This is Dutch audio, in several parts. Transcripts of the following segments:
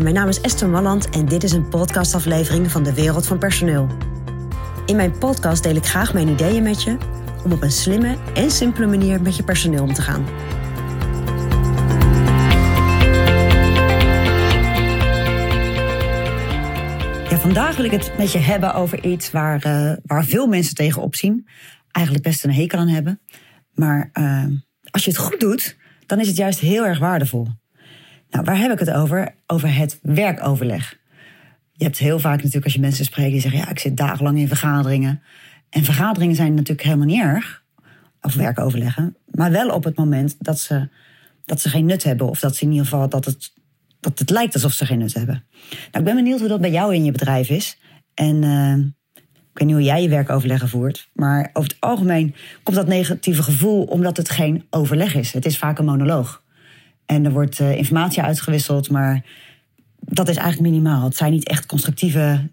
Mijn naam is Esther Malland en dit is een podcastaflevering van de Wereld van Personeel. In mijn podcast deel ik graag mijn ideeën met je om op een slimme en simpele manier met je personeel om te gaan. Ja, vandaag wil ik het met je hebben over iets waar, uh, waar veel mensen tegenop zien. Eigenlijk best een hekel aan hebben. Maar uh, als je het goed doet, dan is het juist heel erg waardevol. Nou, waar heb ik het over? Over het werkoverleg. Je hebt heel vaak natuurlijk als je mensen spreekt die zeggen... ja, ik zit dagenlang in vergaderingen. En vergaderingen zijn natuurlijk helemaal niet erg. Of werkoverleggen. Maar wel op het moment dat ze, dat ze geen nut hebben. Of dat ze in ieder geval dat het, dat het lijkt alsof ze geen nut hebben. Nou, ik ben benieuwd hoe dat bij jou in je bedrijf is. En uh, ik weet niet hoe jij je werkoverleggen voert. Maar over het algemeen komt dat negatieve gevoel omdat het geen overleg is. Het is vaak een monoloog. En er wordt uh, informatie uitgewisseld, maar dat is eigenlijk minimaal. Het zijn niet echt constructieve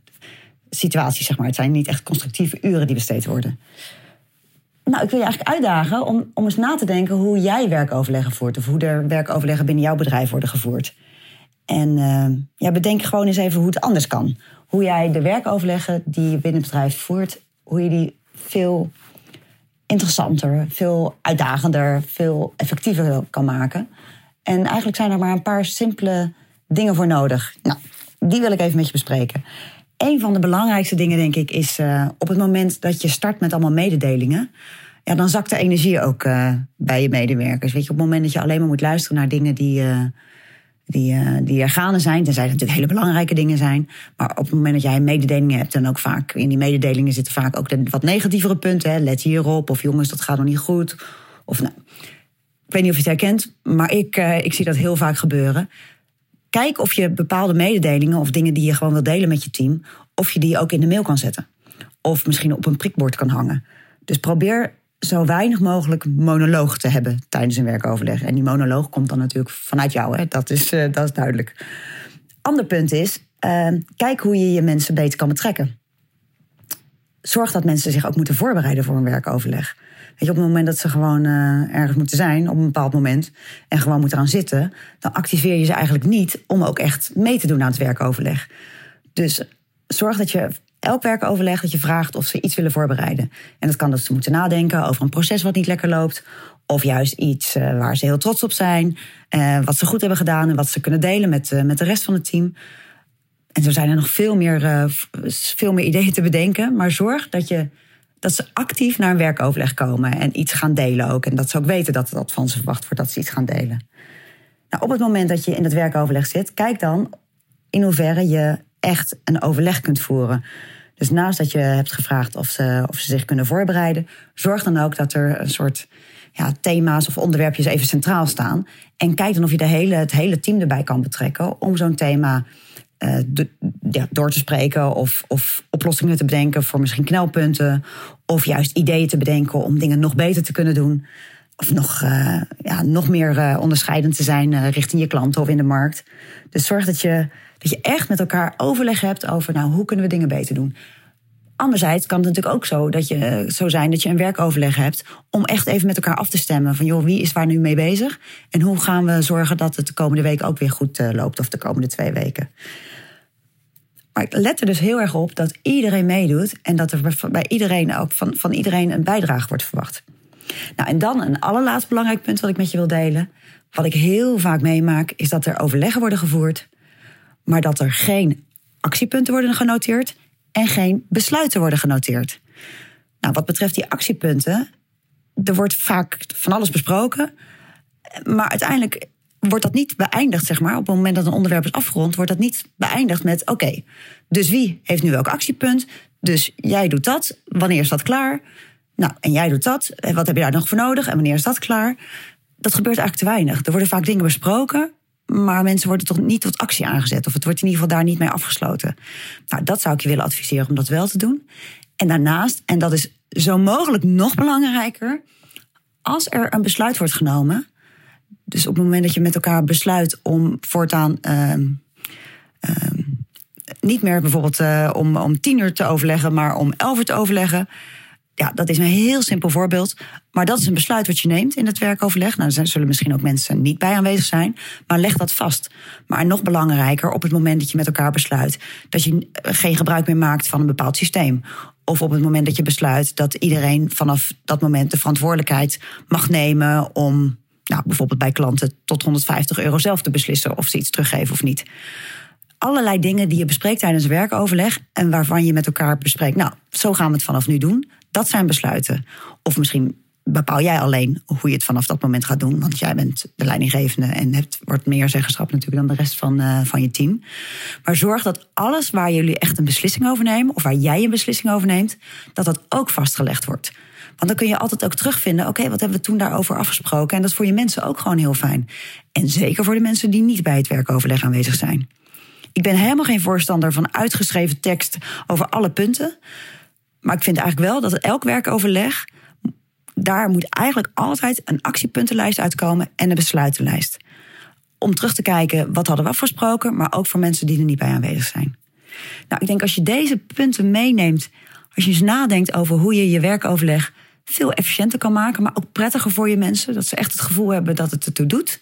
situaties, zeg maar. Het zijn niet echt constructieve uren die besteed worden. Nou, ik wil je eigenlijk uitdagen om, om eens na te denken hoe jij werkoverleggen voert. Of hoe er werkoverleggen binnen jouw bedrijf worden gevoerd. En uh, ja, bedenk gewoon eens even hoe het anders kan. Hoe jij de werkoverleggen die je binnen het bedrijf voert, hoe je die veel interessanter, veel uitdagender, veel effectiever kan maken. En eigenlijk zijn er maar een paar simpele dingen voor nodig. Nou, die wil ik even met je bespreken. Een van de belangrijkste dingen, denk ik, is uh, op het moment dat je start met allemaal mededelingen. Ja, dan zakt de energie ook uh, bij je medewerkers. Weet je, op het moment dat je alleen maar moet luisteren naar dingen die, uh, die, die er gaande zijn, tenzij het natuurlijk hele belangrijke dingen zijn. Maar op het moment dat jij mededelingen hebt, dan ook vaak in die mededelingen zitten vaak ook de wat negatievere punten. Hè. Let hierop, of jongens, dat gaat nog niet goed. Of nou, ik weet niet of je het herkent, maar ik, uh, ik zie dat heel vaak gebeuren. Kijk of je bepaalde mededelingen of dingen die je gewoon wil delen met je team, of je die ook in de mail kan zetten. Of misschien op een prikbord kan hangen. Dus probeer zo weinig mogelijk monoloog te hebben tijdens een werkoverleg. En die monoloog komt dan natuurlijk vanuit jou, hè? Dat, is, uh, dat is duidelijk. Ander punt is, uh, kijk hoe je je mensen beter kan betrekken. Zorg dat mensen zich ook moeten voorbereiden voor een werkoverleg. Op het moment dat ze gewoon uh, ergens moeten zijn, op een bepaald moment, en gewoon moeten gaan zitten, dan activeer je ze eigenlijk niet om ook echt mee te doen aan het werkoverleg. Dus zorg dat je elk werkoverleg dat je vraagt of ze iets willen voorbereiden. En dat kan dat ze moeten nadenken over een proces wat niet lekker loopt. Of juist iets uh, waar ze heel trots op zijn. Uh, wat ze goed hebben gedaan en wat ze kunnen delen met, met de rest van het team. En zo zijn er nog veel meer, veel meer ideeën te bedenken. Maar zorg dat je dat ze actief naar een werkoverleg komen en iets gaan delen ook. En dat ze ook weten dat dat van ze verwacht wordt dat ze iets gaan delen. Nou, op het moment dat je in het werkoverleg zit, kijk dan in hoeverre je echt een overleg kunt voeren. Dus naast dat je hebt gevraagd of ze, of ze zich kunnen voorbereiden, zorg dan ook dat er een soort ja, thema's of onderwerpjes even centraal staan. En kijk dan of je de hele, het hele team erbij kan betrekken om zo'n thema uh, ja, door te spreken of, of oplossingen te bedenken voor misschien knelpunten. Of juist ideeën te bedenken om dingen nog beter te kunnen doen. Of nog, uh, ja, nog meer uh, onderscheidend te zijn richting je klanten of in de markt. Dus zorg dat je, dat je echt met elkaar overleg hebt over nou, hoe kunnen we dingen beter doen. Anderzijds kan het natuurlijk ook zo, dat je, zo zijn dat je een werkoverleg hebt om echt even met elkaar af te stemmen. Van joh, wie is waar nu mee bezig? En hoe gaan we zorgen dat het de komende week ook weer goed loopt of de komende twee weken? Maar ik let er dus heel erg op dat iedereen meedoet en dat er bij iedereen ook van, van iedereen een bijdrage wordt verwacht. Nou, en dan een allerlaatst belangrijk punt wat ik met je wil delen. Wat ik heel vaak meemaak, is dat er overleggen worden gevoerd, maar dat er geen actiepunten worden genoteerd en geen besluiten worden genoteerd. Nou, wat betreft die actiepunten, er wordt vaak van alles besproken, maar uiteindelijk wordt dat niet beëindigd, zeg maar. Op het moment dat een onderwerp is afgerond, wordt dat niet beëindigd met: oké, dus wie heeft nu welk actiepunt? Dus jij doet dat. Wanneer is dat klaar? Nou, en jij doet dat. En wat heb je daar nog voor nodig? En wanneer is dat klaar? Dat gebeurt eigenlijk te weinig. Er worden vaak dingen besproken, maar mensen worden toch niet tot actie aangezet. Of het wordt in ieder geval daar niet mee afgesloten. Nou, dat zou ik je willen adviseren om dat wel te doen. En daarnaast, en dat is zo mogelijk nog belangrijker, als er een besluit wordt genomen, dus op het moment dat je met elkaar besluit om voortaan uh, uh, niet meer bijvoorbeeld uh, om, om tien uur te overleggen, maar om elf uur te overleggen. Ja, dat is een heel simpel voorbeeld. Maar dat is een besluit wat je neemt in het werkoverleg. Nou, er zullen misschien ook mensen niet bij aanwezig zijn. Maar leg dat vast. Maar nog belangrijker, op het moment dat je met elkaar besluit dat je geen gebruik meer maakt van een bepaald systeem. Of op het moment dat je besluit dat iedereen vanaf dat moment de verantwoordelijkheid mag nemen om nou, bijvoorbeeld bij klanten tot 150 euro zelf te beslissen of ze iets teruggeven of niet. Allerlei dingen die je bespreekt tijdens werkoverleg en waarvan je met elkaar bespreekt, nou, zo gaan we het vanaf nu doen. Dat zijn besluiten. Of misschien bepaal jij alleen hoe je het vanaf dat moment gaat doen. Want jij bent de leidinggevende en hebt wordt meer zeggenschap natuurlijk dan de rest van, uh, van je team. Maar zorg dat alles waar jullie echt een beslissing over nemen, of waar jij een beslissing over neemt, dat dat ook vastgelegd wordt. Want dan kun je altijd ook terugvinden, oké, wat hebben we toen daarover afgesproken? En dat is voor je mensen ook gewoon heel fijn. En zeker voor de mensen die niet bij het werkoverleg aanwezig zijn. Ik ben helemaal geen voorstander van uitgeschreven tekst over alle punten. Maar ik vind eigenlijk wel dat elk werkoverleg. Daar moet eigenlijk altijd een actiepuntenlijst uitkomen en een besluitenlijst. Om terug te kijken wat hadden we afgesproken, maar ook voor mensen die er niet bij aanwezig zijn. Nou, ik denk als je deze punten meeneemt, als je eens nadenkt over hoe je je werkoverleg veel efficiënter kan maken, maar ook prettiger voor je mensen, dat ze echt het gevoel hebben dat het ertoe doet.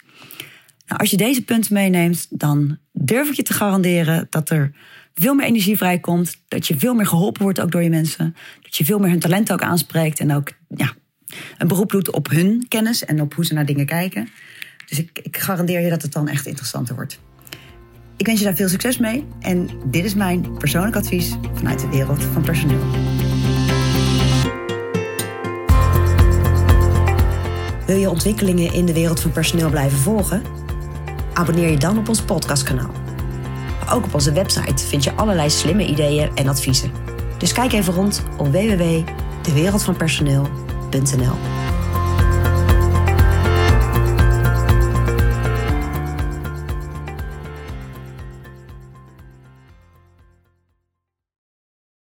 Nou, als je deze punten meeneemt, dan durf ik je te garanderen dat er veel meer energie vrijkomt. Dat je veel meer geholpen wordt ook door je mensen. Dat je veel meer hun talent ook aanspreekt. En ook ja, een beroep doet op hun kennis en op hoe ze naar dingen kijken. Dus ik, ik garandeer je dat het dan echt interessanter wordt. Ik wens je daar veel succes mee. En dit is mijn persoonlijk advies vanuit de wereld van personeel. Wil je ontwikkelingen in de wereld van personeel blijven volgen? Abonneer je dan op ons podcastkanaal. Ook op onze website vind je allerlei slimme ideeën en adviezen. Dus kijk even rond op www.dewereldvanpersoneel.nl. Benson